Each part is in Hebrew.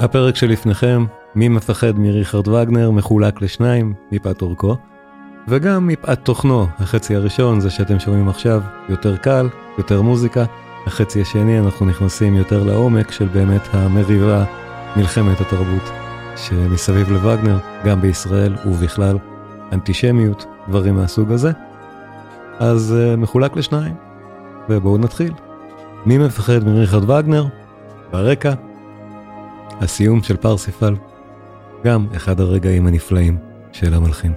הפרק שלפניכם, מי מפחד מריכרד וגנר, מחולק לשניים, מפאת אורכו, וגם מפאת תוכנו, החצי הראשון, זה שאתם שומעים עכשיו, יותר קל, יותר מוזיקה, החצי השני אנחנו נכנסים יותר לעומק של באמת המריבה, מלחמת התרבות שמסביב לווגנר, גם בישראל ובכלל, אנטישמיות, דברים מהסוג הזה. אז uh, מחולק לשניים, ובואו נתחיל. מי מפחד מריכרד וגנר? ברקע, הסיום של פרסיפל, גם אחד הרגעים הנפלאים של המלחין.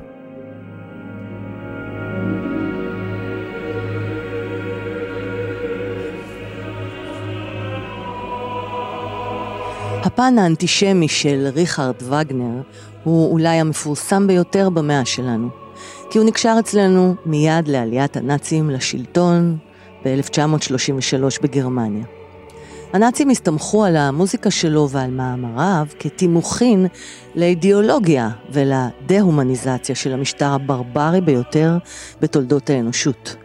הפן האנטישמי של ריכרד וגנר הוא אולי המפורסם ביותר במאה שלנו, כי הוא נקשר אצלנו מיד לעליית הנאצים לשלטון ב-1933 בגרמניה. הנאצים הסתמכו על המוזיקה שלו ועל מאמריו כתימוכין לאידיאולוגיה ולדה-הומניזציה של המשטר הברברי ביותר בתולדות האנושות.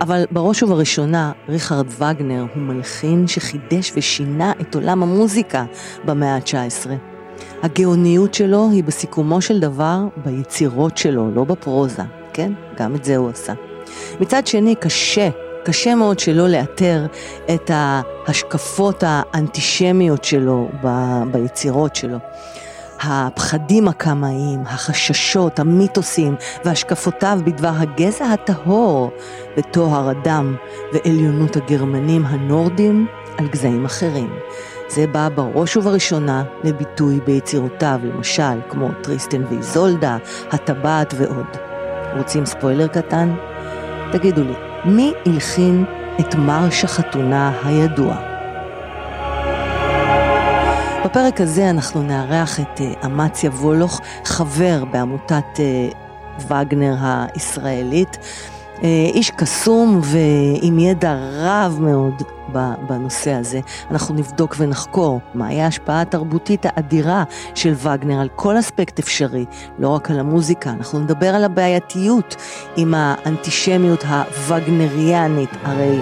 אבל בראש ובראשונה, ריכרד וגנר הוא מלחין שחידש ושינה את עולם המוזיקה במאה ה-19. הגאוניות שלו היא בסיכומו של דבר ביצירות שלו, לא בפרוזה, כן? גם את זה הוא עשה. מצד שני, קשה, קשה מאוד שלא לאתר את ההשקפות האנטישמיות שלו ב- ביצירות שלו. הפחדים הקמאיים, החששות, המיתוסים והשקפותיו בדבר הגזע הטהור וטוהר הדם ועליונות הגרמנים הנורדים על גזעים אחרים. זה בא בראש ובראשונה לביטוי ביצירותיו, למשל כמו טריסטן ואיזולדה, הטבעת ועוד. רוצים ספוילר קטן? תגידו לי, מי הלחין את מרש החתונה הידוע? בפרק הזה אנחנו נארח את אה, אמציה וולוך, חבר בעמותת אה, וגנר הישראלית. אה, איש קסום ועם ידע רב מאוד בנושא הזה. אנחנו נבדוק ונחקור מהי ההשפעה התרבותית האדירה של וגנר על כל אספקט אפשרי, לא רק על המוזיקה. אנחנו נדבר על הבעייתיות עם האנטישמיות הווגנריאנית, הרי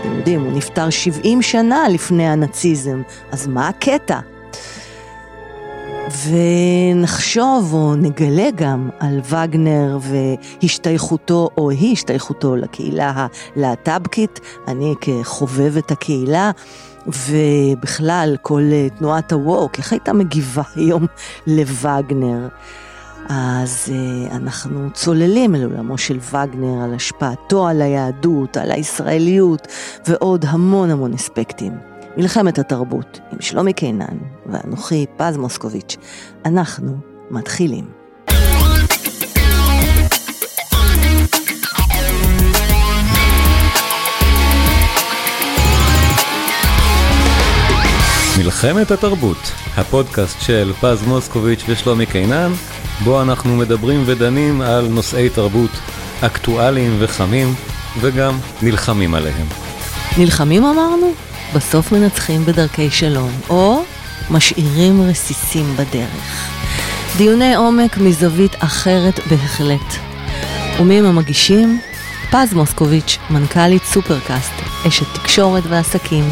אתם יודעים, הוא נפטר 70 שנה לפני הנאציזם, אז מה הקטע? ונחשוב או נגלה גם על וגנר והשתייכותו או אי השתייכותו לקהילה הלהט"בקית, אני כחובבת הקהילה. ובכלל כל תנועת הווק, איך הייתה מגיבה היום לווגנר? אז uh, אנחנו צוללים אל עולמו של וגנר, על השפעתו על היהדות, על הישראליות ועוד המון המון אספקטים. מלחמת התרבות עם שלומי קינן ואנוכי פז מוסקוביץ'. אנחנו מתחילים. מלחמת התרבות, הפודקאסט של פז מוסקוביץ' ושלומי קינן, בו אנחנו מדברים ודנים על נושאי תרבות אקטואליים וחמים, וגם נלחמים עליהם. נלחמים אמרנו? בסוף מנצחים בדרכי שלום, או משאירים רסיסים בדרך. דיוני עומק מזווית אחרת בהחלט. ומי הם המגישים? פז מוסקוביץ', מנכ"לית סופרקאסט, אשת תקשורת ועסקים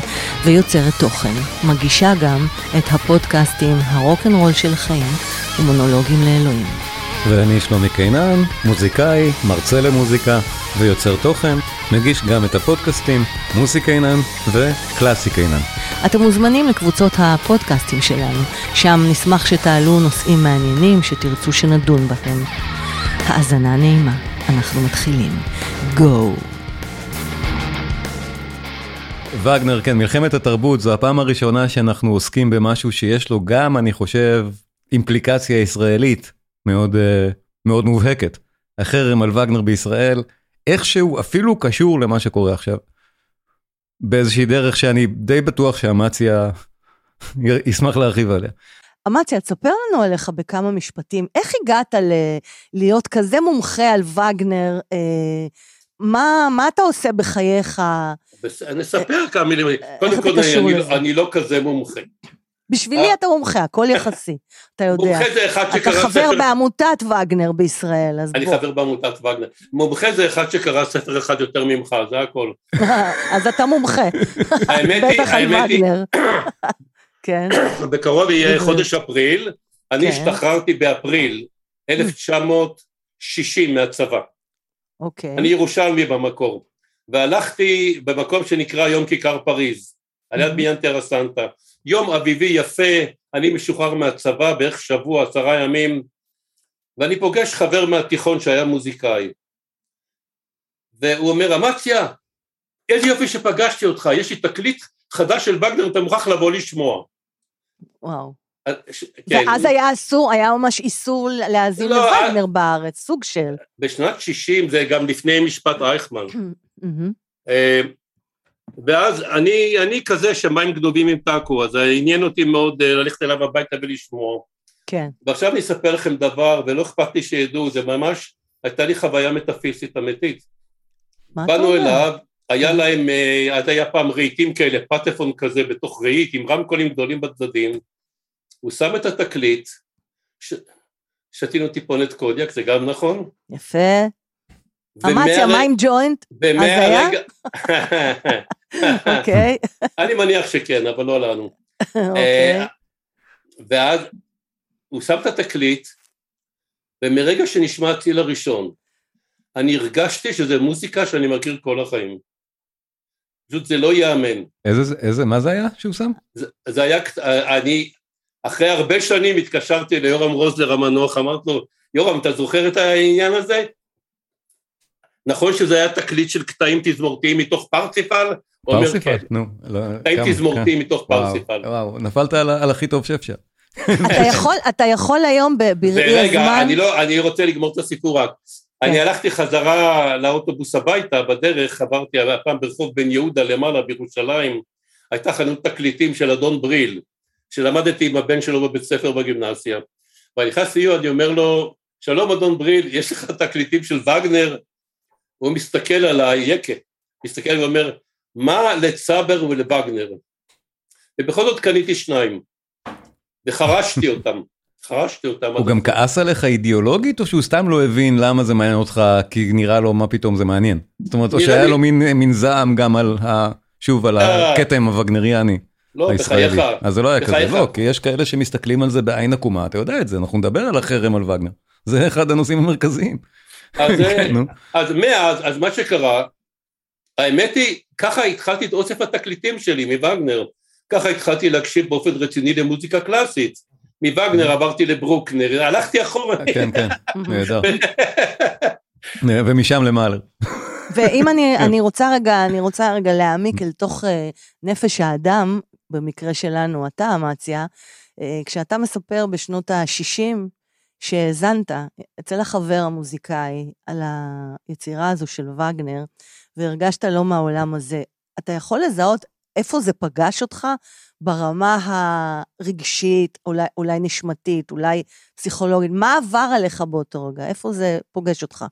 ויוצרת תוכן. מגישה גם את הפודקאסטים הרוקנרול של החיים ומונולוגים לאלוהים. ואני שלומי קינן, מוזיקאי, מרצה למוזיקה ויוצר תוכן, מגיש גם את הפודקאסטים מוזיקה קינן וקלאסי קינן. אתם מוזמנים לקבוצות הפודקאסטים שלנו, שם נשמח שתעלו נושאים מעניינים שתרצו שנדון בהם. האזנה נעימה, אנחנו מתחילים. גו! וגנר, כן, מלחמת התרבות זו הפעם הראשונה שאנחנו עוסקים במשהו שיש לו גם, אני חושב, אימפליקציה ישראלית מאוד, uh, מאוד מובהקת. החרם על וגנר בישראל איכשהו אפילו קשור למה שקורה עכשיו. באיזושהי דרך שאני די בטוח שאמציה ישמח להרחיב עליה. אמציה, תספר לנו עליך בכמה משפטים. איך הגעת ל- להיות כזה מומחה על וגנר? אה, מה, מה אתה עושה בחייך? אני אספר כמה מילים. קודם כל, אני, לא- אני לא כזה מומחה. בשבילי אתה מומחה, הכל יחסי, אתה יודע. מומחה זה אחד שקרא ספר... אתה חבר בעמותת וגנר בישראל, אז בוא. אני חבר בעמותת וגנר. מומחה זה אחד שקרא ספר אחד יותר ממך, זה הכל. אז אתה מומחה. האמת היא, בטח על וגנר. כן. בקרוב יהיה חודש אפריל, אני כן. השתחררתי באפריל 1960 מהצבא. אוקיי. אני ירושלמי במקור, והלכתי במקום שנקרא יום כיכר פריז, על יד בניין טרסנטה. יום אביבי יפה, אני משוחרר מהצבא בערך שבוע, עשרה ימים, ואני פוגש חבר מהתיכון שהיה מוזיקאי. והוא אומר, אמציה, איזה יופי שפגשתי אותך, יש לי תקליט חדש של וגנר, אתה מוכרח לבוא לשמוע. וואו. אה, ש... כן. ואז היה אסור, היה ממש איסור להאזין לא, לווגנר I... בארץ, סוג של. בשנת 60' זה גם לפני משפט אייכמן. אה, ואז אני, אני כזה שמים גדובים עם טאקו, אז עניין אותי מאוד אה, ללכת אליו הביתה ולשמוע. כן. ועכשיו אני אספר לכם דבר, ולא אכפת לי שידעו, זה ממש, הייתה לי חוויה מטאפיסטית אמיתית. מה אתה אומר? באנו אליו, היה להם, אה, אז היה פעם רהיטים כאלה, פטפון כזה בתוך רהיט, עם רמקולים גדולים בצדדים, הוא שם את התקליט, ש... שתינו טיפונת קודיאק, זה גם נכון? יפה. אמציה, מה עם ג'וינט? אז היה? אוקיי. אני מניח שכן, אבל לא לנו. אוקיי. אה, ואז הוא שם את התקליט, ומרגע שנשמע הטיל הראשון, אני הרגשתי שזה מוזיקה שאני מכיר כל החיים. פשוט זה לא ייאמן. איזה, איזה, מה זה היה שהוא שם? זה, זה היה, אני, אחרי הרבה שנים התקשרתי ליורם רוזלר המנוח, אמרתי לו, יורם, אתה זוכר את העניין הזה? נכון שזה היה תקליט של קטעים תזמורתיים מתוך פרסיפל? פרסיפל, כן. נו. לא, קטעים תזמורתיים מתוך פרסיפל. וואו, נפלת על, על הכי טוב שאפשר. אתה, יכול, היום בראי הזמן... רגע, אני, לא, אני רוצה לגמור את הסיפור רק. כן. אני הלכתי חזרה לאוטובוס הביתה, בדרך עברתי הפעם ברחוב בן יהודה למעלה בירושלים, הייתה חנות תקליטים של אדון בריל, שלמדתי עם הבן שלו בבית ספר בגימנסיה. ואני נכנס לי, אני אומר לו, שלום אדון בריל, יש לך תקליטים של וגנר? הוא מסתכל עליי, יקה, מסתכל ואומר, מה לצבר ולווגנר? ובכל זאת קניתי שניים, וחרשתי אותם. חרשתי אותם. הוא גם כעס עליך אידיאולוגית, או שהוא סתם לא הבין למה זה מעניין אותך, כי נראה לו מה פתאום זה מעניין? זאת אומרת, או שהיה לו מין זעם גם על, שוב, על אה. הכתם הווגנריאני. לא, בחייך. אז זה לא היה כזה, לא, כי יש כאלה שמסתכלים על זה בעין עקומה, אתה יודע את זה, אנחנו נדבר על החרם על וגנר. זה אחד הנושאים המרכזיים. אז, כן, אז מאז, אז מה שקרה, האמת היא, ככה התחלתי את אוסף התקליטים שלי מווגנר, ככה התחלתי להקשיב באופן רציני למוזיקה קלאסית. מווגנר עברתי לברוקנר, הלכתי אחורה. כן, כן, נהדר. ומשם למעלה. ואם אני, אני רוצה רגע, אני רוצה רגע להעמיק אל תוך uh, נפש האדם, במקרה שלנו, אתה, אמציה, כשאתה מספר בשנות ה-60 שהאזנת אצל החבר המוזיקאי על היצירה הזו של וגנר, והרגשת לא מהעולם הזה, אתה יכול לזהות איפה זה פגש אותך ברמה הרגשית, אולי, אולי נשמתית, אולי פסיכולוגית? מה עבר עליך באותו רגע? איפה זה פוגש אותך?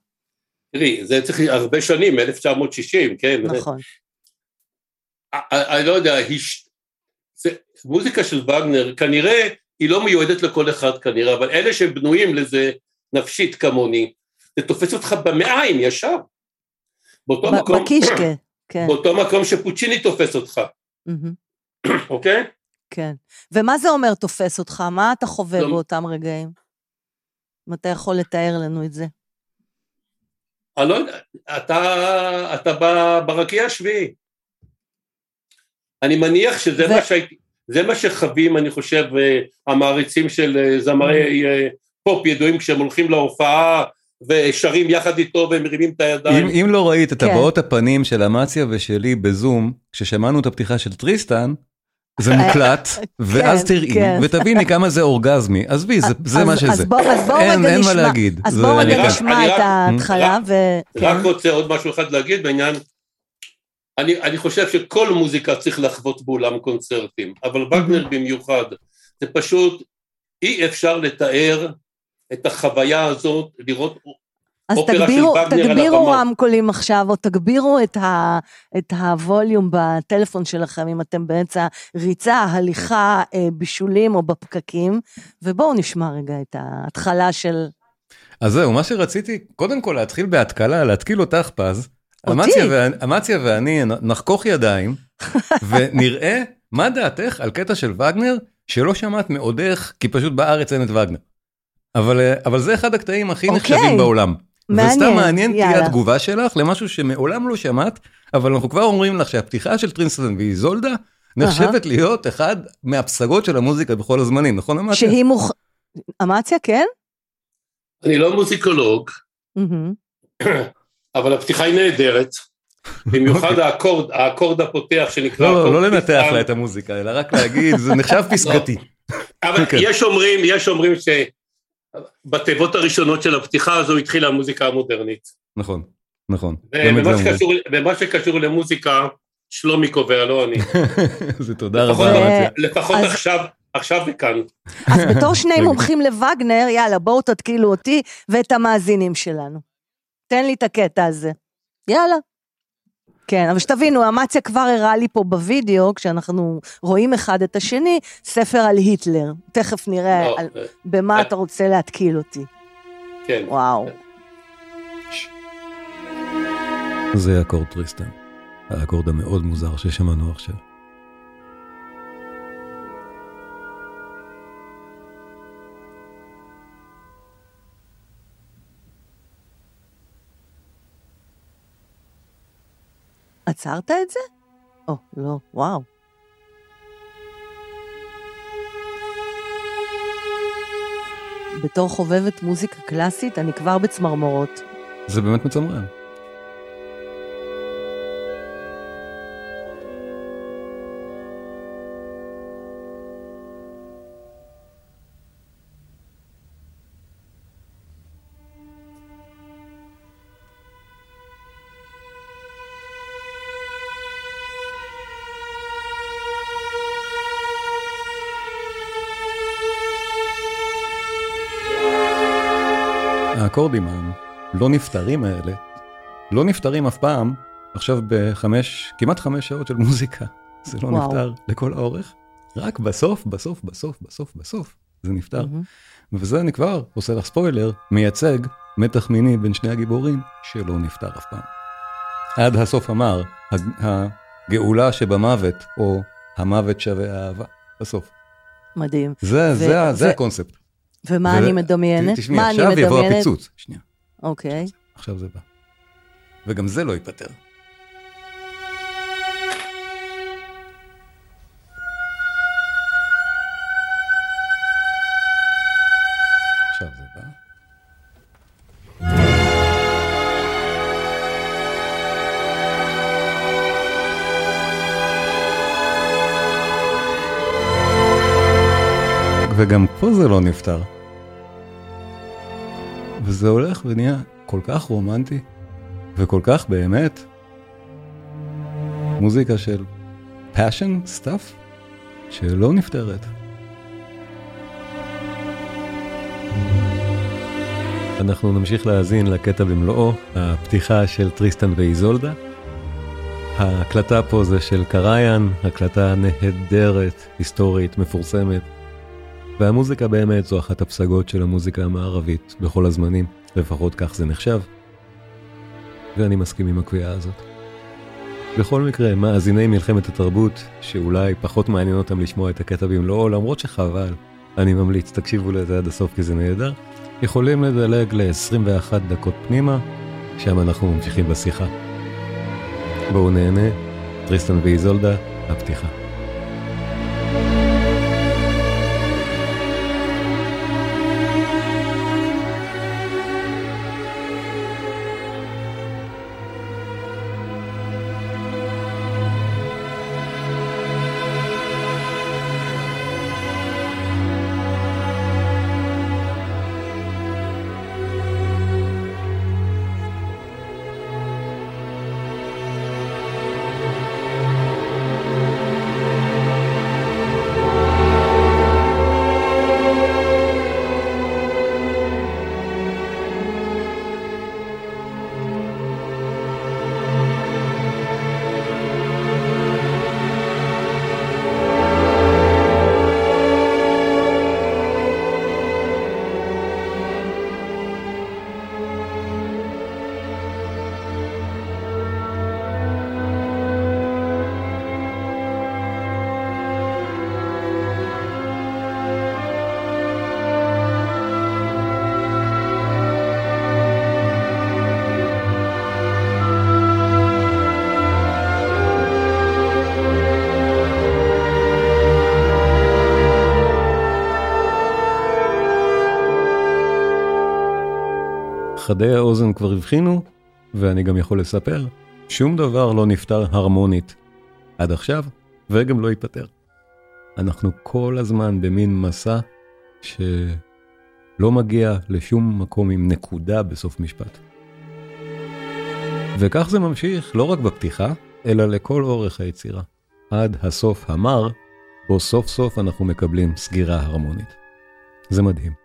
תראי, זה צריך הרבה שנים, 1960, כן. נכון. אני לא יודע, זה, מוזיקה של וגנר, כנראה היא לא מיועדת לכל אחד כנראה, אבל אלה שהם בנויים לזה נפשית כמוני, זה תופס אותך במעיים ישר. באותו מקום, בקישקה, כן. באותו מקום שפוצ'יני תופס אותך. אוקיי? כן. ומה זה אומר תופס אותך? מה אתה חווה לא... באותם רגעים? אם אתה יכול לתאר לנו את זה. אני לא יודע, אתה, אתה ברקיע השביעי. אני מניח שזה ו... מה שהייתי, זה מה שחווים, אני חושב, אה, המעריצים של אה, זמרי אה, פופ ידועים כשהם הולכים להופעה ושרים יחד איתו ומרימים את הידיים. אם, אם לא ראית את כן. הבעות הפנים של אמציה ושלי בזום, כששמענו את הפתיחה של טריסטן, זה מוקלט, ואז כן, תראי, כן. ותביני כמה זה אורגזמי, עזבי, זה מה שזה. אז בואו רגע נשמע, אין מה להגיד. אז בואו רגע נשמע את ההתחלה, ו... רק רוצה עוד משהו אחד להגיד בעניין, אני חושב שכל מוזיקה צריך לחוות באולם קונצרטים, אבל וגנר במיוחד, זה פשוט, אי אפשר לתאר את החוויה הזאת, לראות אז תגבירו, תגבירו רמקולים עכשיו, או תגבירו את, ה, את הווליום בטלפון שלכם, אם אתם באמצע ריצה, הליכה, אה, בישולים או בפקקים, ובואו נשמע רגע את ההתחלה של... אז זהו, מה שרציתי, קודם כל להתחיל בהתקלה, להתקיל אותך פז. אותי? אמציה ואני נחכוך ידיים, ונראה מה דעתך על קטע של וגנר שלא שמעת מעודך כי פשוט בארץ אין את וגנר. אבל, אה, אבל זה אחד הקטעים הכי אוקיי. נחשבים בעולם. מעניין, וסתם מעניין תהיה. התגובה שלך למשהו שמעולם לא שמעת, אבל אנחנו כבר אומרים לך שהפתיחה של טרינסטון ואיזולדה נחשבת להיות אחד מהפסגות של המוזיקה בכל הזמנים, נכון אמרת? שהיא מוכ... אמציה, כן? אני לא מוזיקולוג, מהמם. אבל הפתיחה היא נהדרת. במיוחד האקורד, האקורד הפותח שנקרא... אוקיי. לא, אקורד לא לנתח. לה את המוזיקה, אלא רק להגיד, זה נחשב פסגתי. אבל כן. יש אומרים, יש אומרים שבתיבות הראשונות של הפתיחה הזו התחילה המוזיקה המודרנית. נכון, נכון. ומה. שקשור, למוזיקה, שלומי קובע, לא אני. זה תודה רבה. לפחות עכשיו, עכשיו וכאן. אז בתור שני. מומחים לווגנר, יאללה, בואו תתקילו אותי ואת המאזינים שלנו. תן לי את הקטע הזה. יאללה. כן, אבל שתבינו, אמציה כבר הראה לי פה בווידאו, כשאנחנו רואים אחד את השני, ספר על היטלר. תכף נראה לא, על, אה, במה אתה רוצה להתקיל אותי. כן. וואו. זה אקורד טריסטן. האקורד המאוד מוזר ששמענו עכשיו. עצרת את זה? או, לא, וואו. בתור חובבת מוזיקה קלאסית, אני כבר בצמרמורות. זה באמת מצמרר. האקורדים הלא נפתרים האלה, לא נפתרים אף פעם, עכשיו בחמש, כמעט חמש שעות של מוזיקה. זה לא וואו. נפתר לכל האורך, רק בסוף, בסוף, בסוף, בסוף, בסוף, זה נפתר. מהמם. וזה אני כבר עושה לך ספוילר, מייצג מתח מיני בין שני הגיבורים שלא נפתר אף פעם. עד הסוף אמר, הג- הגאולה שבמוות, או המוות שווה אהבה, בסוף. מדהים. זה, ו- זה, ה- זה ו- הקונספט. ומה ו- אני מדמיינת? תשמעי, מה עכשיו יבוא? הפיצוץ. שנייה, אוקיי. עכשיו זה בא. וגם זה לא ייפתר. עכשיו זה בא. וגם פה זה לא נפתר. וזה הולך ונהיה כל כך רומנטי, וכל כך באמת מוזיקה של passion stuff, שלא נפתרת. אנחנו נמשיך להאזין לקטע במלואו, הפתיחה של טריסטן ואיזולדה. ההקלטה פה זה של קראיין, הקלטה נהדרת, היסטורית, מפורסמת. והמוזיקה באמת זו אחת הפסגות של המוזיקה המערבית בכל הזמנים, לפחות כך זה נחשב. ואני מסכים עם הקביעה הזאת. בכל מקרה, מאזיני מלחמת התרבות, שאולי פחות מעניין אותם לשמוע את הקטע במלואו, למרות שחבל, אני ממליץ, תקשיבו לזה עד הסוף כי זה נהדר, יכולים לדלג ל-21 דקות פנימה, שם אנחנו ממשיכים בשיחה. בואו נהנה, טריסטן ואיזולדה, הפתיחה. חדי האוזן כבר הבחינו, ואני גם יכול לספר, שום דבר לא נפתר הרמונית עד עכשיו, וגם לא ייפתר. אנחנו כל הזמן במין מסע שלא מגיע לשום מקום עם נקודה בסוף משפט. וכך זה ממשיך לא רק בפתיחה, אלא לכל אורך היצירה, עד הסוף המר, בו סוף סוף אנחנו מקבלים סגירה הרמונית. זה מדהים.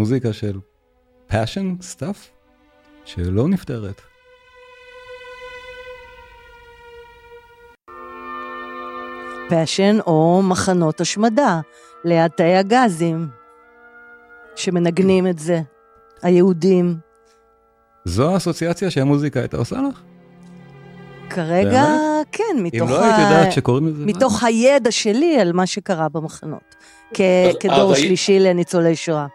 מוזיקה של passion stuff שלא נפתרת. passion או מחנות השמדה ליד תאי הגזים, שמנגנים את זה, היהודים. זו האסוציאציה שהמוזיקה הייתה עושה לך? כרגע, באמת? כן, מתוך, אם לא היית יודעת שקוראים לזה... מתוך הידע שלי על מה שקרה במחנות, כ- אז- כדור אז היית- שלישי לניצולי שואה.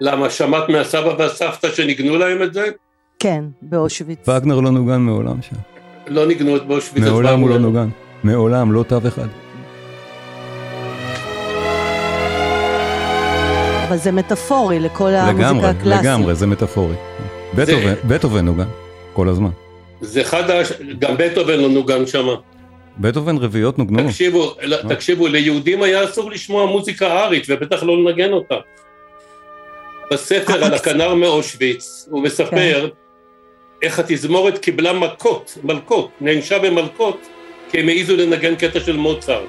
למה, שמעת מהסבא והסבתא שניגנו להם את זה? כן, באושוויץ. וגנר לא נוגן מעולם שם. לא ניגנו את באושוויץ. מעולם הוא לא וגנר- נוגן. מעולם, לא תו אחד. אבל זה מטאפורי לכל המוזיקה לגמרי, הקלאסית. לגמרי, זה מטאפורי. בטהובן, בטהובן נוגן, כל הזמן. זה אחד, ה... גם בטהובן לא נוגן שם. בטהובן רביעיות נוגנו. תקשיבו, לא? תקשיבו, ליהודים היה אסור לשמוע מוזיקה ארית, ובטח לא לנגן אותה. בספר על הכנר מאושוויץ, הוא מספר איך התזמורת קיבלה מכות, מלקות, נענשה במלקות, כי הם העזו לנגן קטע של מוצרט.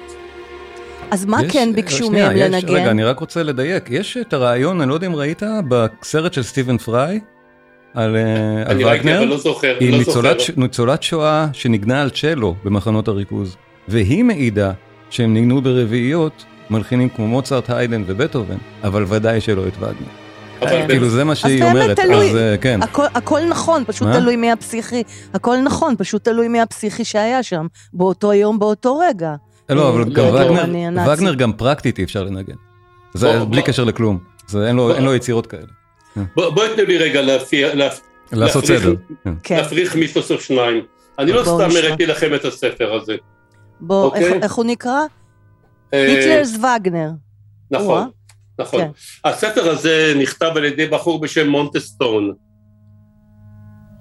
אז מה יש- כן ביקשו שנייה, מהם יש- לנגן? רגע, אני רק רוצה לדייק. יש את הרעיון, אני לא יודע אם ראית, בסרט של סטיבן פריי, על אה, על אני ראיתי, אבל וגנר, לא זוכר, היא לא ניצולת, זוכר. ש- ניצולת שואה שניגנה על צ'לו במחנות הריכוז, והיא מעידה שהם ניגנו ברביעיות מלחינים כמו מוצרט, היידן ובטהובן, אבל ודאי שלא את וגנר. אבל כאילו זה מה שהיא אומרת. אז אה, כן. הכל, נכון, פשוט? תלוי מי הפסיכי, הכל נכון, פשוט תלוי מי הפסיכי שהיה שם, באותו יום, באותו רגע. לא, אבל אה, גם לא, וגנר. וגנר גם פרקטית אי אפשר לנגן. זה בלי. קשר לכלום. זה אין לו- בוא. אין לו יצירות כאלה. בוא- בואי תנו לי רגע לעשות סדר. כן. כן, להפריך מיתוס או שניים. אני לא סתם. הראיתי לכם את הספר הזה. בוא, אוקיי. איך, איך הוא נקרא? אה, היטלרס וגנר. נכון. נכון. כן. הספר הזה נכתב על ידי בחור בשם מונטסטון,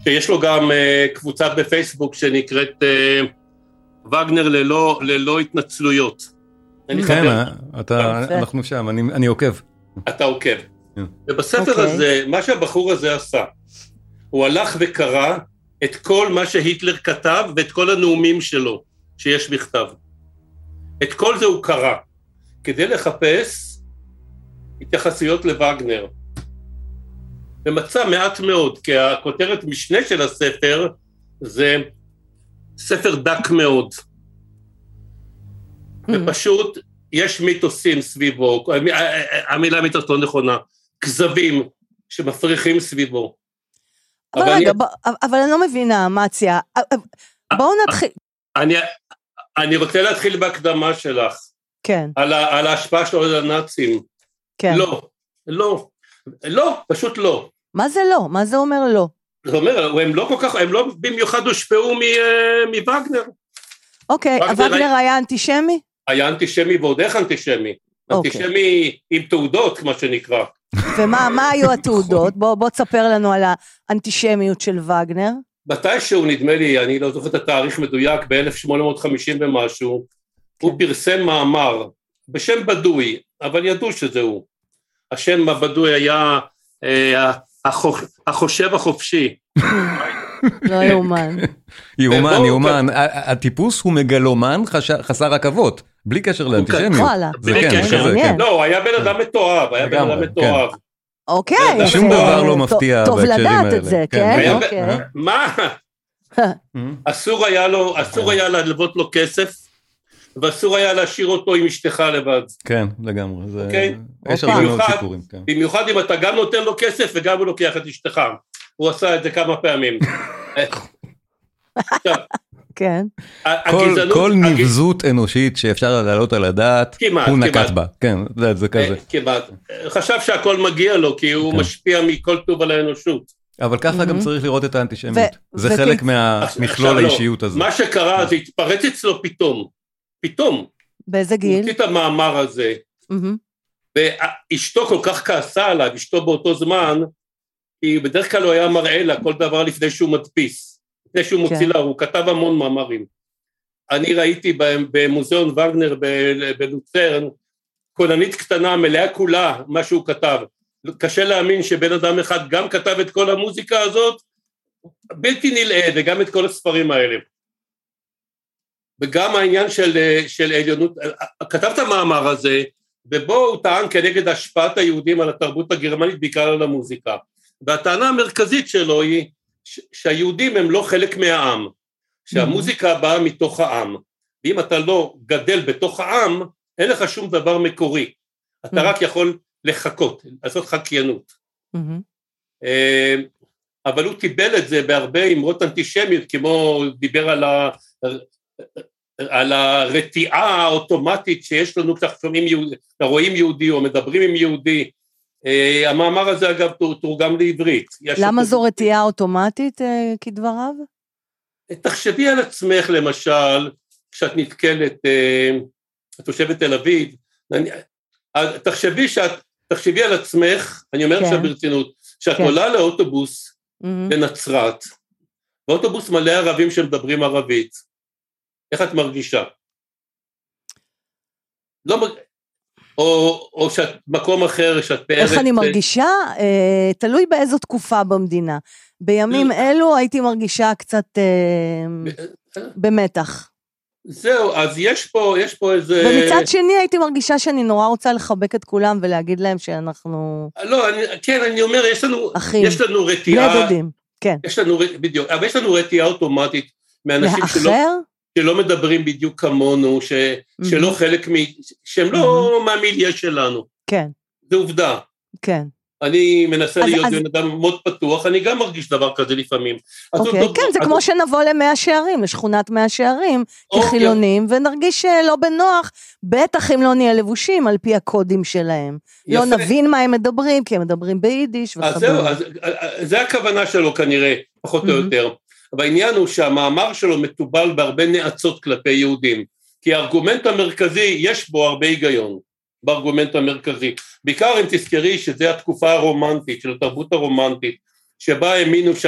שיש לו גם אה, קבוצה בפייסבוק שנקראת אה, וגנר ללא, ללא התנצלויות. כן, אה, אתה-. אנחנו שם, אני אני עוקב. אתה עוקב. כן. ובספר אוקיי. הזה, מה שהבחור הזה עשה, הוא הלך וקרא את כל מה שהיטלר כתב ואת כל הנאומים שלו שיש בכתב. את כל זה הוא קרא, כדי לחפש התייחסויות לווגנר. ומצא מעט מאוד, כי הכותרת משנה של הספר זה ספר דק מאוד, ופשוט יש מיתוסים סביבו, המילה מיתוס לא נכונה, כזבים שמפריחים סביבו. אבל אבל רגע, אני- אבל אני לא מבינה, אמציה. בואו נתחיל, אני, אני רוצה להתחיל בהקדמה שלך, כן, על, ה, על ההשפעה שלו על הנאצים. כן. לא, לא, לא, פשוט לא. מה זה לא? מה זה אומר לא? זאת אומרת, הם לא כל כך, הם לא במיוחד הושפעו אה, מווגנר. אוקיי, וגנר וגנר היה- אנטישמי? היה אנטישמי ועוד איך אנטישמי. אוקיי. אנטישמי עם תעודות, מה שנקרא. ומה מה היו התעודות? בוא בוא תספר לנו על האנטישמיות של וגנר. מתישהו, נדמה לי, אני לא זוכר את התאריך מדויק, ב-1850 ומשהו, הוא פרסם מאמר בשם בדוי, אבל ידעו שזה הוא. השם הבדוי היה אה, החוש- החושב החופשי. לא יאומן. יאומן, יאומן. הטיפוס הוא מגלומן חסר עכבות, בלי קשר לאנטישמיות. וואלה. זה כן, מעניין. כן. לא, הוא היה בן אדם מתועב, היה בן אדם כן. מתועב. אוקיי. שום דבר לא טוב- מפתיע טוב בהקשרים לדעת האלה. את זה, כן, כן? אוקיי. מה? אסור היה לו, אסור היה ללוות לו כסף, ואסור היה להשאיר אותו עם אשתך לבד. כן, לגמרי. זה- אוקיי. יש. הרבה מאוד סיפורים. כן. במיוחד אם אתה גם נותן לו כסף וגם הוא לוקח את אשתך. הוא עשה את זה כמה פעמים. עכשיו, כן. כל- הגזענות... כל הגז- נבזות אנושית שאפשר להעלות על הדעת, כמעט, הוא נקט. בה. כן, זה- זה כזה. אה, כמעט. חשב שהכל מגיע לו, כי הוא כן. משפיע מכל טוב על האנושות. אבל ככה גם מהמם. צריך לראות את האנטישמיות. זה חלק מהמכלול לא. האישיות הזה. מה שקרה, זה התפרץ אצלו פתאום. פתאום. באיזה הוא גיל? הוציא את המאמר הזה. ואשתו כל כך כעסה עליו, אשתו באותו זמן, כי בדרך כלל הוא היה מראה לה כל דבר לפני שהוא מדפיס, לפני שהוא מוציא כן. לה, הוא כתב המון מאמרים. אני ראיתי במוזיאון וגנר בלוצרן, כוננית קטנה מלאה כולה, מה שהוא כתב. קשה להאמין שבן אדם אחד גם כתב את כל המוזיקה הזאת, בלתי נלאה, וגם את כל הספרים האלה. וגם העניין של, של עליונות, כתב את המאמר הזה, ובו הוא טען כנגד השפעת היהודים על התרבות הגרמנית, בעיקר על המוזיקה. והטענה המרכזית שלו היא שהיהודים הם לא חלק מהעם, שהמוזיקה באה מתוך העם, ואם אתה לא גדל בתוך העם, אין לך שום דבר מקורי, אתה רק יכול לחכות, לעשות חקיינות. אה, אבל הוא קיבל את זה בהרבה אמרות אנטישמיות, כמו דיבר על, ה, על הרתיעה האוטומטית שיש לנו כשאנחנו יהודי, רואים יהודי או מדברים עם יהודי. אה, המאמר הזה אגב תורגם לעברית. למה זו רתיעה אוטומטית אה, כדבריו? תחשבי על עצמך למשל, כשאת נתקלת, את תושבת תל אביב, תחשבי שאת, תחשבי על עצמך, אני אומר כן. עכשיו ברצינות, שאת כן. עולה לאוטובוס mm-hmm. בנצרת, ואוטובוס מלא ערבים שמדברים ערבית, איך את מרגישה? לא, או, או שאת מקום אחר, שאת פארת... איך אני מרגישה? אה, תלוי באיזו תקופה במדינה. בימים אלו הייתי מרגישה קצת אה, במתח. זהו, אז יש פה, יש פה איזה... ומצד שני הייתי מרגישה שאני נורא רוצה לחבק את כולם ולהגיד להם שאנחנו... לא, אני, כן, אני אומר, יש לנו... אחים. יש לנו רתיעה... בני דודים, כן. יש לנו, בדיוק, אבל יש לנו רתיעה אוטומטית מאנשים לאחר? שלא... שלא מדברים בדיוק כמונו, ש, mm-hmm. שלא חלק מ... שהם mm-hmm. לא מהמיליה שלנו. כן. זה עובדה. כן. אני מנסה אז, להיות אז... בן אדם מאוד פתוח, אני גם מרגיש דבר כזה לפעמים. אוקיי, כן, זה אז... כמו שנבוא למאה שערים, לשכונת מאה שערים, אוקיי. כחילונים, ונרגיש אה, לא בנוח, בטח אם לא נהיה לבושים על פי הקודים שלהם. לא יפה. לא נבין מה הם מדברים, כי הם מדברים ביידיש וכדומה. אז זהו, אז, אז זה הכוונה שלו כנראה, פחות או יותר. אבל העניין הוא שהמאמר שלו מתובל בהרבה נאצות כלפי יהודים, כי הארגומנט המרכזי, יש בו הרבה היגיון. בארגומנט המרכזי. בעיקר אם תזכרי שזו התקופה הרומנטית, של התרבות הרומנטית, שבה האמינו ש...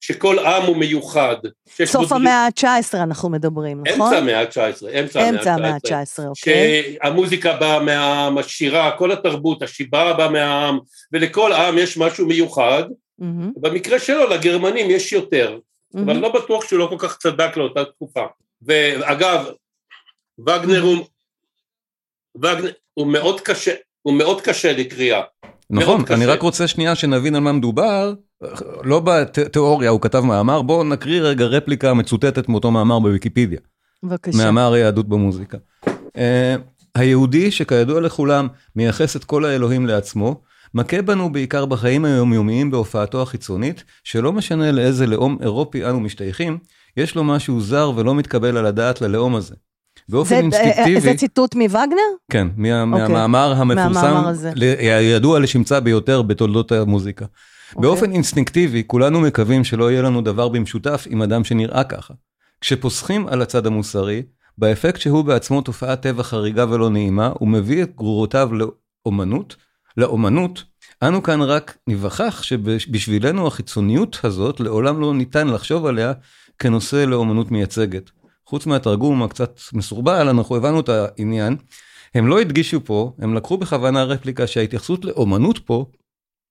שכל עם הוא מיוחד. סוף המאה ה-19 אנחנו מדברים, נכון? אמצע המאה ה-19, אמצע המאה ה-19, אוקיי. שהמוזיקה באה מהעם, השירה, כל התרבות, השיבה באה מהעם, ולכל עם יש משהו מיוחד. Mm-hmm. במקרה שלו, לגרמנים יש יותר, mm-hmm. אבל לא בטוח שהוא לא כל כך צדק לאותה תקופה. ואגב, וגנר הוא... וגנר, הוא מאוד קשה, הוא מאוד קשה לקריאה. נכון, אני רק רוצה שנייה שנבין על מה מדובר, לא בתיאוריה הוא כתב מאמר, בואו נקריא רגע רפליקה מצוטטת מאותו מאמר בוויקיפדיה. בבקשה. מאמר היהדות במוזיקה. Uh, היהודי שכידוע לכולם מייחס את כל האלוהים לעצמו, מכה בנו בעיקר בחיים היומיומיים בהופעתו החיצונית, שלא משנה לאיזה לאום אירופי אנו משתייכים, יש לו משהו זר ולא מתקבל על הדעת ללאום הזה. באופן זה, אינסטינקטיבי... זה ציטוט מווגנר? כן, מה, okay. אוקיי. מהמאמר המפורסם, הידוע לשמצה ביותר בתולדות המוזיקה. Okay. אוקיי. באופן אינסטינקטיבי, כולנו מקווים שלא יהיה לנו דבר במשותף עם אדם שנראה ככה. כשפוסחים על הצד המוסרי, באפקט שהוא בעצמו תופעת טבע חריגה ולא נעימה, הוא מביא את גרורותיו לאומנות, לאומנות, אנו כאן רק ניווכח שבשבילנו החיצוניות הזאת לעולם לא ניתן לחשוב עליה כנושא לאומנות מייצגת. חוץ מהתרגום הקצת מסורבל, אנחנו הבנו את העניין. הם לא הדגישו פה, הם לקחו בכוונה רפליקה שההתייחסות לאומנות פה,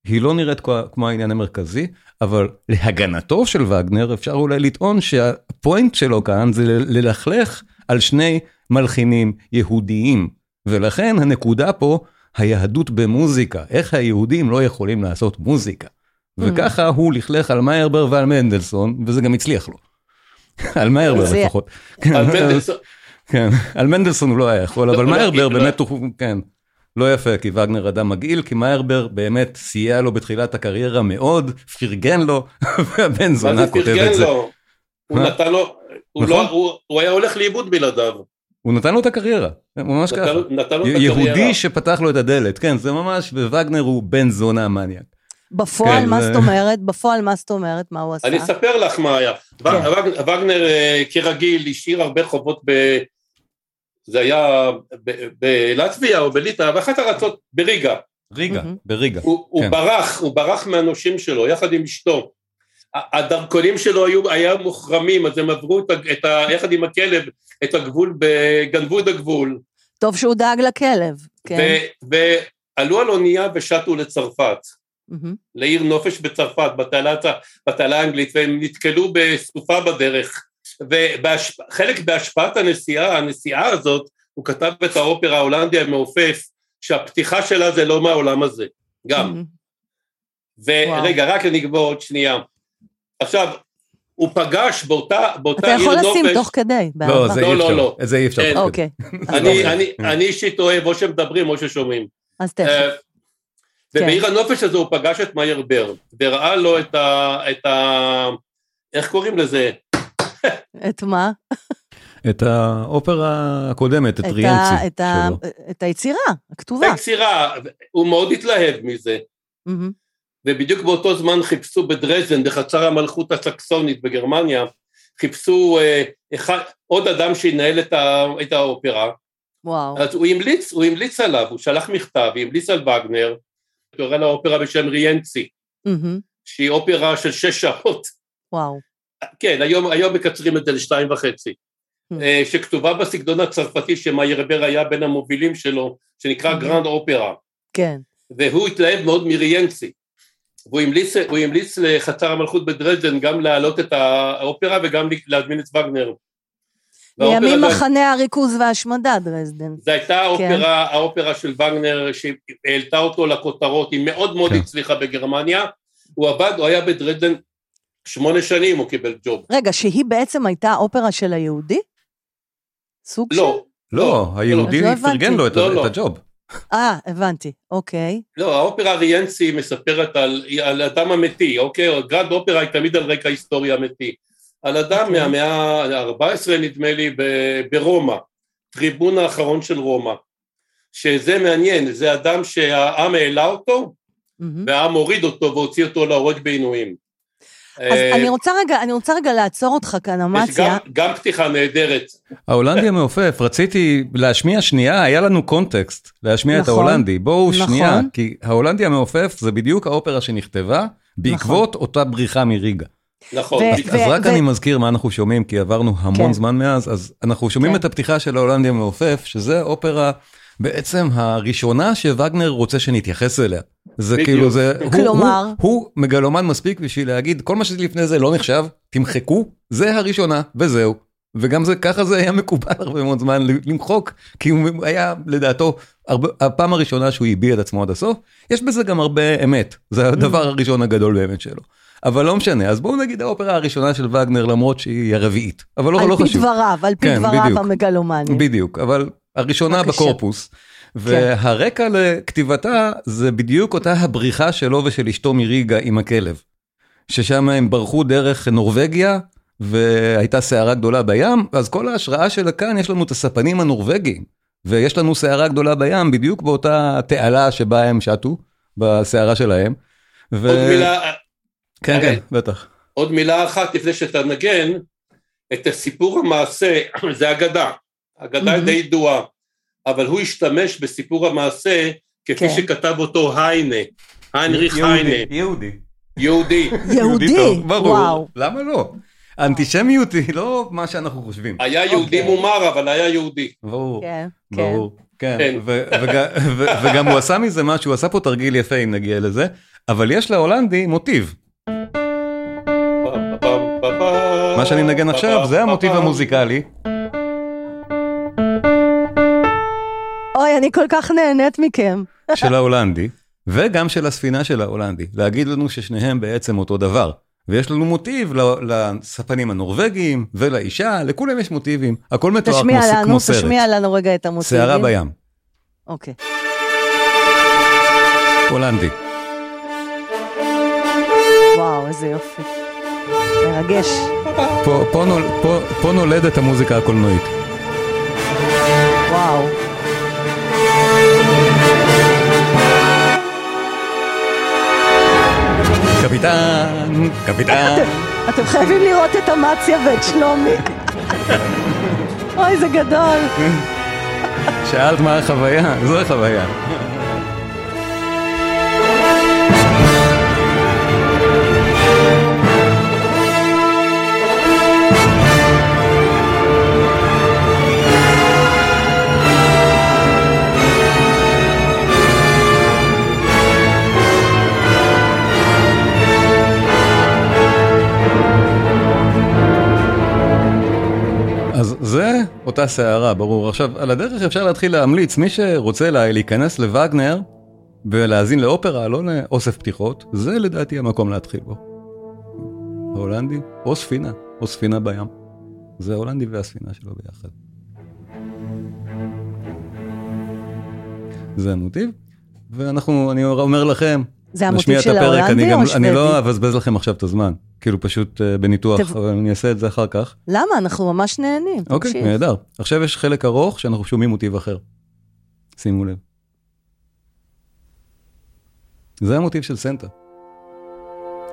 היא לא נראית כמו העניין המרכזי, אבל להגנתו של וגנר אפשר אולי לטעון שהפוינט שלו כאן זה ללכלך על שני מלחינים יהודיים, ולכן הנקודה פה, היהדות במוזיקה, איך היהודים לא יכולים לעשות מוזיקה. Mm. וככה הוא לכלך על מיירבר ועל מנדלסון, וזה גם הצליח לו. על מיירבר לפחות. על מנדלסון. כן, על מנדלסון הוא לא היה יכול, אבל מיירבר באמת הוא, כן, לא יפה, כי וגנר אדם מגעיל, כי מיירבר באמת סייע לו בתחילת הקריירה מאוד, פרגן לו, והבן זונה כותב את זה. הוא נתן לו, הוא לא- נכון. היה הולך לאיבוד בלעדיו. הוא נתן לו את הקריירה, ממש ככה. יהודי שפתח לו את הדלת, כן, זה ממש, ווגנר הוא בן זונה מניאק. בפועל, כן, מה זאת אומרת? בפועל, מה זאת אומרת? מה הוא עשה? אני אספר לך מה היה. כן. וגנר, אה, כרגיל, השאיר הרבה חובות ב... זה היה בלטביה או בליטא, באחת הארצות, בריגה. ריגה, בריגה. הוא כן. ברח, הוא ברח מהנושים שלו, יחד עם אשתו. הדרכונים שלו היו, היה מוחרמים, אז הם עברו את, את ה, יחד עם הכלב את הגבול, גנבו את הגבול. טוב שהוא דאג לכלב, כן. ועלו על אונייה ושטו לצרפת. mm-hmm. לעיר נופש בצרפת, בתעלה האנגלית, והם נתקלו בסופה בדרך. וחלק בהשפעת הנסיעה, הנסיעה הזאת, הוא כתב את האופרה ההולנדי המעופף, שהפתיחה שלה זה לא מהעולם הזה, גם. ורגע, רק אני אגבור עוד שנייה. עכשיו, הוא פגש באותה, באותה עיר נופש... אתה יכול לשים תוך כדי, לא, זה לא, לא, לא. זה אי אפשר. כן. אוקיי. אני אישית אוהב או שמדברים או ששומעים. אז תכף. אה, ובעיר כן. הנופש הזה הוא פגש את מאייר בר, וראה לו את ה... את ה... איך קוראים לזה? את מה? את האופרה הקודמת, את ריאנצי ה, את היצירה, הכתובה. היצירה, הוא מאוד התלהב מזה. ובדיוק באותו זמן חיפשו בדרזן, בחצר המלכות הסקסונית בגרמניה, חיפשו אה, אחד, עוד אדם שינהל את, ה, את האופרה. וואו. אז הוא המליץ, הוא המליץ עליו, הוא שלח מכתב, המליץ על וגנר, קורא לה אופרה בשם ריאנצי, mm-hmm. שהיא אופרה של שש שעות. וואו. כן, היום, היום מקצרים את זה לשתיים וחצי. Mm-hmm. שכתובה בסגנון הצרפתי שמאיירבר היה בין המובילים שלו, שנקרא mm-hmm. גרנד אופרה. כן. והוא התלהב מאוד מריאנצי. והוא המליץ, המליץ לחצר המלכות בדרזדן גם להעלות את האופרה וגם להזמין את וגנר. לימים מחנה הריכוז וההשמדה דרזדן. זו הייתה האופרה, כן. האופרה של וגנר שהעלתה אותו לכותרות, היא מאוד מאוד כן. הצליחה בגרמניה, הוא עבד, הוא היה בדרזדן שמונה שנים הוא קיבל ג'וב. רגע, שהיא בעצם הייתה אופרה של היהודי? סוג לא, של? לא, לא, היהודי לא פרגן לו את, לא, לא. הג'וב. אה, הבנתי, אוקיי. לא, האופרה ריאנסי מספרת על, על אדם אמיתי, אוקיי? גרנד אופרה היא תמיד על רקע היסטוריה אמיתי. על אדם אוקיי. מהמאה ה-14 נדמה לי ברומא, טריבון האחרון של רומא. שזה מעניין, זה אדם שהעם העלה אותו, mm-hmm. והעם הוריד אותו והוציא אותו להורג בעינויים. אז אה, אני רוצה רגע, אני רוצה רגע לעצור אותך כאן, אמציה. גם, גם פתיחה נהדרת. ההולנדי המעופף, רציתי להשמיע שנייה, היה לנו קונטקסט להשמיע נכון, את ההולנדי. בואו נכון. שנייה, כי ההולנדי המעופף זה בדיוק האופרה שנכתבה בעקבות נכון. אותה בריחה מריגה. נכון. אז רק אני מזכיר מה אנחנו שומעים, כי עברנו המון כן. זמן מאז, אז אנחנו שומעים כן. את הפתיחה של ההולנדי המעופף, שזה אופרה בעצם הראשונה שווגנר רוצה שנתייחס אליה. זה בדיוק. כאילו זה, כלומר, הוא, הוא, הוא מגלומן מספיק בשביל להגיד כל מה שלפני זה לא נחשב, תמחקו, זה הראשונה וזהו. וגם זה ככה זה היה מקובל הרבה מאוד זמן למחוק כי הוא היה לדעתו הרבה, הפעם הראשונה שהוא הביע את עצמו עד הסוף יש בזה גם הרבה אמת זה הדבר הראשון הגדול באמת שלו. אבל לא משנה אז בואו נגיד האופרה הראשונה של וגנר למרות שהיא הרביעית אבל לא, לא חשוב. על פי דבריו על פי כן, דבריו המגלומני. בדיוק אבל הראשונה בקשה. בקורפוס. כן. והרקע לכתיבתה זה בדיוק אותה הבריחה שלו ושל אשתו מריגה עם הכלב. ששם הם ברחו דרך נורבגיה והייתה סערה גדולה בים, אז כל ההשראה שלה כאן יש לנו את הספנים הנורבגיים. ויש לנו סערה גדולה בים בדיוק באותה תעלה שבה הם שטו, בסערה שלהם. ו... עוד מילה... כן, כן, בטח. עוד מילה אחת לפני שאתה נגן, את הסיפור המעשה, זה אגדה. אגדה די ידועה, אבל הוא השתמש בסיפור המעשה כפי כן. שכתב אותו היינה, היינריך היינה. יהודי. יהודי. יהודי, וואו. למה לא? אנטישמיות היא לא מה שאנחנו חושבים. היה יהודי אוקיי. מומר, אבל היה יהודי. ברור, כן, ברור. כן, כן. וגם הוא עשה מזה משהו, הוא עשה פה תרגיל יפה אם נגיע לזה, אבל יש להולנדי מוטיב. מה שאני מנגן עכשיו זה המוטיב המוזיקלי. אוי, אני כל כך נהנית מכם. של ההולנדי, וגם של הספינה של ההולנדי, להגיד לנו ששניהם בעצם אותו דבר. ויש לנו מוטיב לספנים הנורבגיים ולאישה, לכולם יש מוטיבים, הכל מתואר כמו, לנו, כמו סרט. תשמיע לנו רגע את המוטיבים. שערה בים. אוקיי. הולנדי. וואו, איזה יופי. מרגש. פה, פה, נול, פה, פה נולדת המוזיקה הקולנועית. וואו. קפיטן, קפיטן. אתם חייבים לראות את אמציה ואת שלומי. אוי, זה גדול. שאלת מה החוויה? זו החוויה. אותה אותה סערה, ברור. עכשיו, על הדרך אפשר להתחיל להמליץ, מי שרוצה לה, להיכנס לווגנר ולהאזין לאופרה, לא לאוסף פתיחות, זה לדעתי המקום להתחיל בו. ההולנדי, או ספינה, או ספינה בים. זה ההולנדי והספינה שלו ביחד. זה המוטיב, ואנחנו, אני אומר לכם, זה המוטיב של הפרק, אני ההולנדי גם, או אני השוודי? לא אבזבז לכם עכשיו את הזמן, כאילו פשוט אה, בניתוח, טוב. אבל אני אעשה את זה אחר כך. למה? אנחנו ממש נהנים. אוקיי. נהדר. עכשיו יש חלק ארוך שאנחנו שומעים מוטיב אחר. שימו לב. זה המוטיב של סנטה.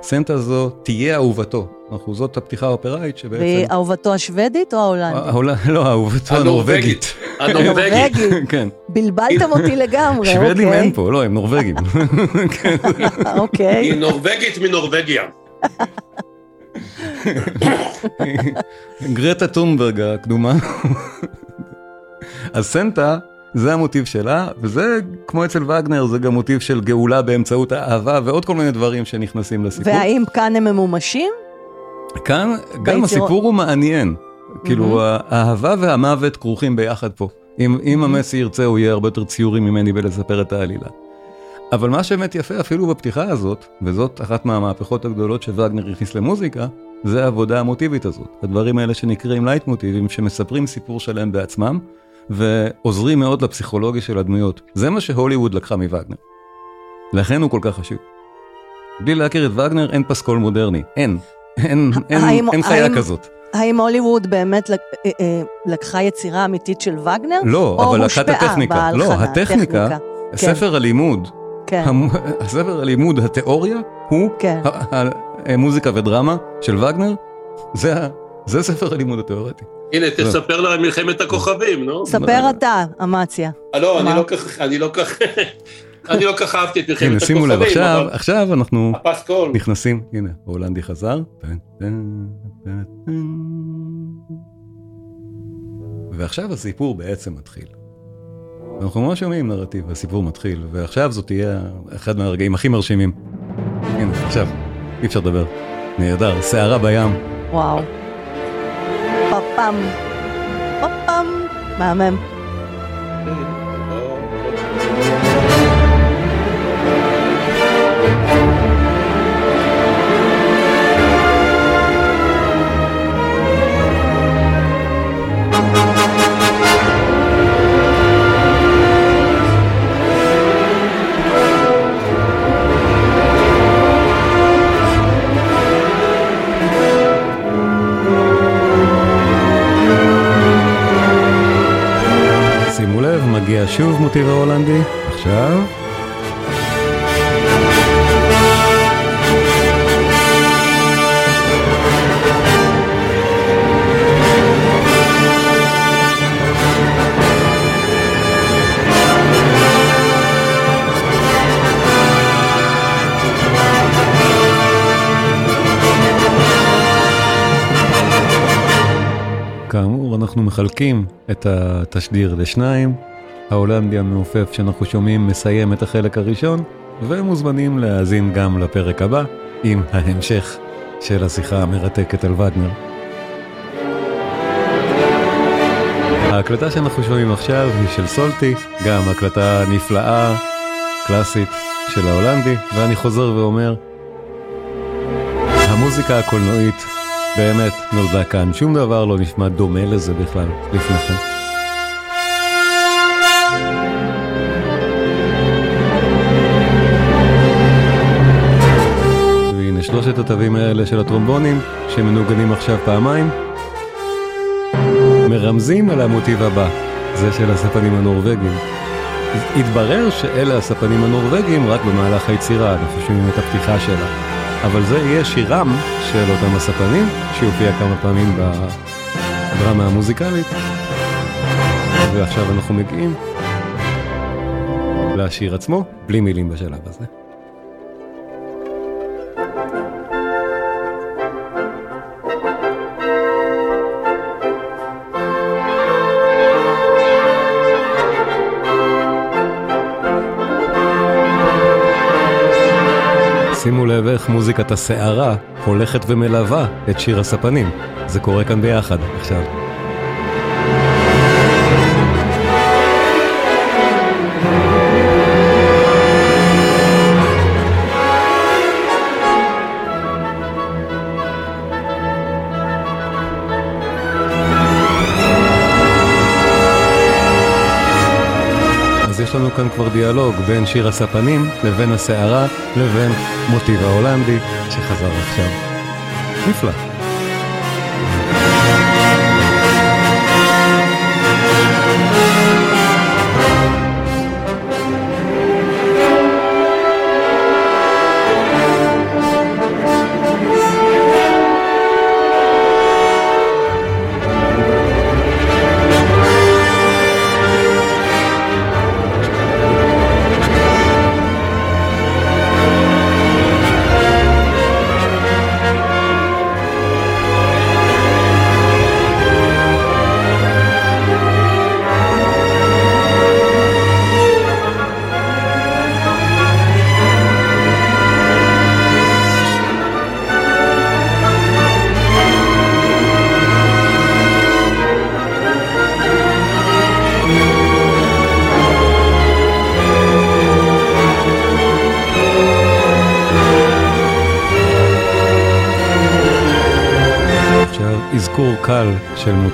סנטה זו תהיה אהובתו. אנחנו זאת הפתיחה האופראית שבעצם... ואהובתו השוודית או ההולנדית? ההול- לא, אהובתו הנורבגית. הנורבגית. כן. בלבלתם אותי לגמרי, שוודים אוקיי. אין פה, לא, הם נורבגים. כן. אוקיי. היא נורבגית מנורבגיה. גרטה טונברג הקדומה. אז סנטה זה המוטיב שלה, וזה כמו אצל וגנר, זה גם מוטיב של גאולה באמצעות האהבה ועוד כל מיני דברים שנכנסים לסיפור. והאם כאן הם ממומשים? כאן גם הסיפור הוא מעניין. כאילו האהבה והמוות כרוכים ביחד פה. אם, אם המסי ירצה הוא יהיה הרבה יותר ציורי ממני בלספר את העלילה. אבל מה שבאמת יפה אפילו בפתיחה הזאת, וזאת אחת מהמהפכות הגדולות שווגנר הכניס למוזיקה, זה העבודה המוטיבית הזאת. הדברים האלה שנקראים לייטמוטיבים, שמספרים סיפור שלם בעצמם, ועוזרים מאוד לפסיכולוגיה של הדמויות. זה מה שהוליווד לקחה מווגנר. לכן הוא כל כך חשוב. בלי להכיר את וגנר אין פסקול מודרני, אין. אין, אין, האם- אין חיה האם- כזאת. האם הוליווד באמת לק- אה, אה, לקחה יצירה אמיתית של וגנר? לא, אבל לקחה את הושפעה הטכניקה. לא, בהלחנה, הטכניקה, טכניקה. ספר הלימוד, כן, הספר הלימוד, התיאוריה, הוא כן. המוזיקה ודרמה של וגנר, זה זה ספר הלימוד התיאורטי. הנה, תספר לה על מלחמת הכוכבים, נו. ספר אתה, אמציה. אה, לא, אני? לא כך, אני לא כך, אני לא כך אהבתי את הנה, מלחמת שימו לב, הכוכבים, עכשיו, עכשיו אנחנו הפסקול, נכנסים, הנה, ההולנדי חזר. ועכשיו הסיפור בעצם מתחיל. אנחנו ממש שומעים נרטיב, הסיפור מתחיל, ועכשיו זאת תהיה אחד מהרגעים הכי מרשימים. הנה, עכשיו, אי אפשר לדבר. נהדר, סערה בים. וואו. פאפאם. פאפאם. מהמם. שוב מוטיב ההולנדי, עכשיו. כאמור, אנחנו מחלקים את התשדיר לשניים. ההולנדי המעופף שאנחנו שומעים מסיים את החלק הראשון, ומוזמנים להאזין גם לפרק הבא עם ההמשך של השיחה המרתקת על וגנר. ההקלטה שאנחנו שומעים עכשיו היא של סולטי, גם הקלטה נפלאה, קלאסית של ההולנדי, ואני חוזר ואומר, המוזיקה הקולנועית באמת נולדה כאן, שום דבר לא נשמע דומה לזה בכלל לפני כן. שלושת התווים האלה של הטרומבונים, שמנוגנים עכשיו פעמיים, מרמזים על המוטיב הבא, זה של הספנים הנורבגים. התברר שאלה הספנים הנורבגים רק במהלך היצירה, אנחנו שומעים את הפתיחה שלה. אבל זה יהיה שירם של אותם הספנים, שיופיע כמה פעמים בדרמה המוזיקלית. ועכשיו אנחנו מגיעים לשיר עצמו, בלי מילים בשלב הזה. איך מוזיקת הסערה הולכת ומלווה את שיר הספנים. זה קורה כאן ביחד עכשיו. לנו כאן כבר דיאלוג בין שיר הספנים לבין הסערה לבין מוטיב ההולנדי שחזר עכשיו. נפלא.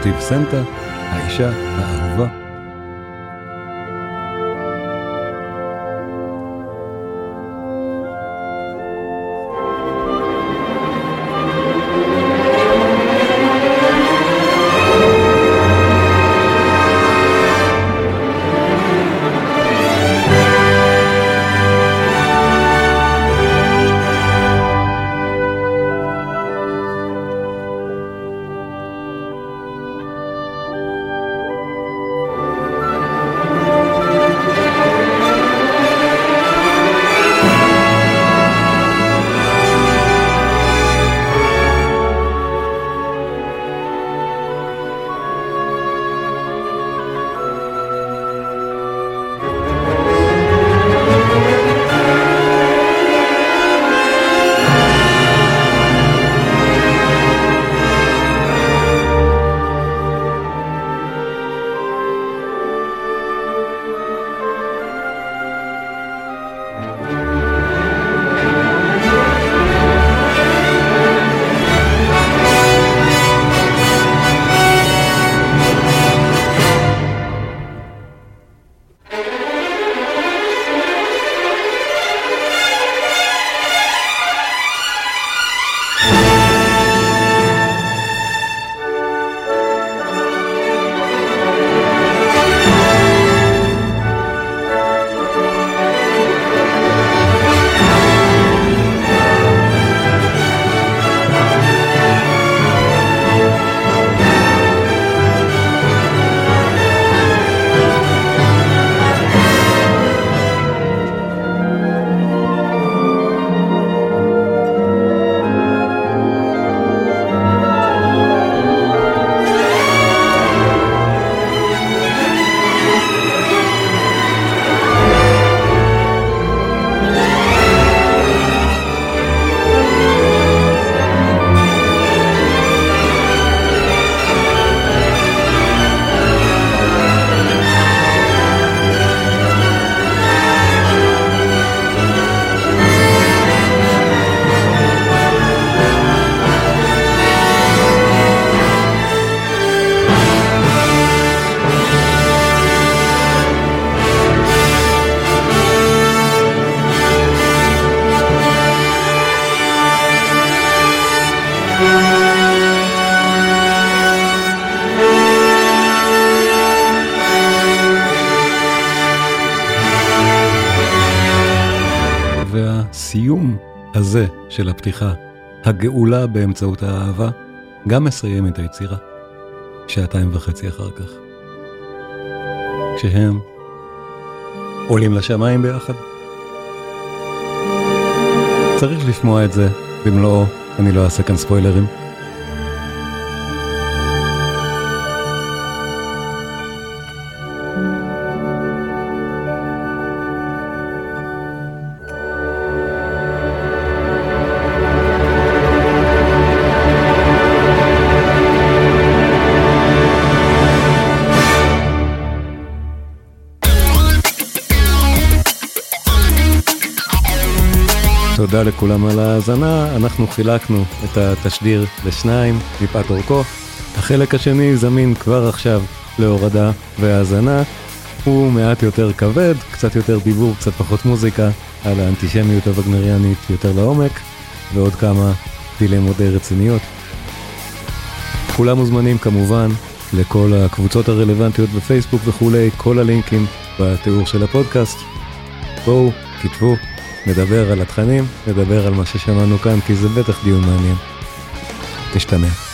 מוטיב סנטה, האישה האהובה. הפתיחה, הגאולה באמצעות האהבה, גם מסיים את היצירה, שעתיים וחצי אחר כך. כשהם עולים לשמיים ביחד. צריך לשמוע את זה, במלואו, אני לא אעשה כאן ספוילרים. תודה לכולם על ההאזנה, אנחנו חילקנו את התשדיר לשניים מפאת אורכו. החלק השני זמין כבר עכשיו להורדה והאזנה. הוא מעט יותר כבד, קצת יותר דיבור, קצת פחות מוזיקה, על האנטישמיות הווגנריאנית יותר לעומק, ועוד כמה דילמות די רציניות. כולם מוזמנים כמובן לכל הקבוצות הרלוונטיות בפייסבוק וכולי, כל הלינקים בתיאור של הפודקאסט. בואו, כתבו, נדבר על התכנים, נדבר על מה ששמענו כאן, כי זה בטח דיון מעניין. תשתנה.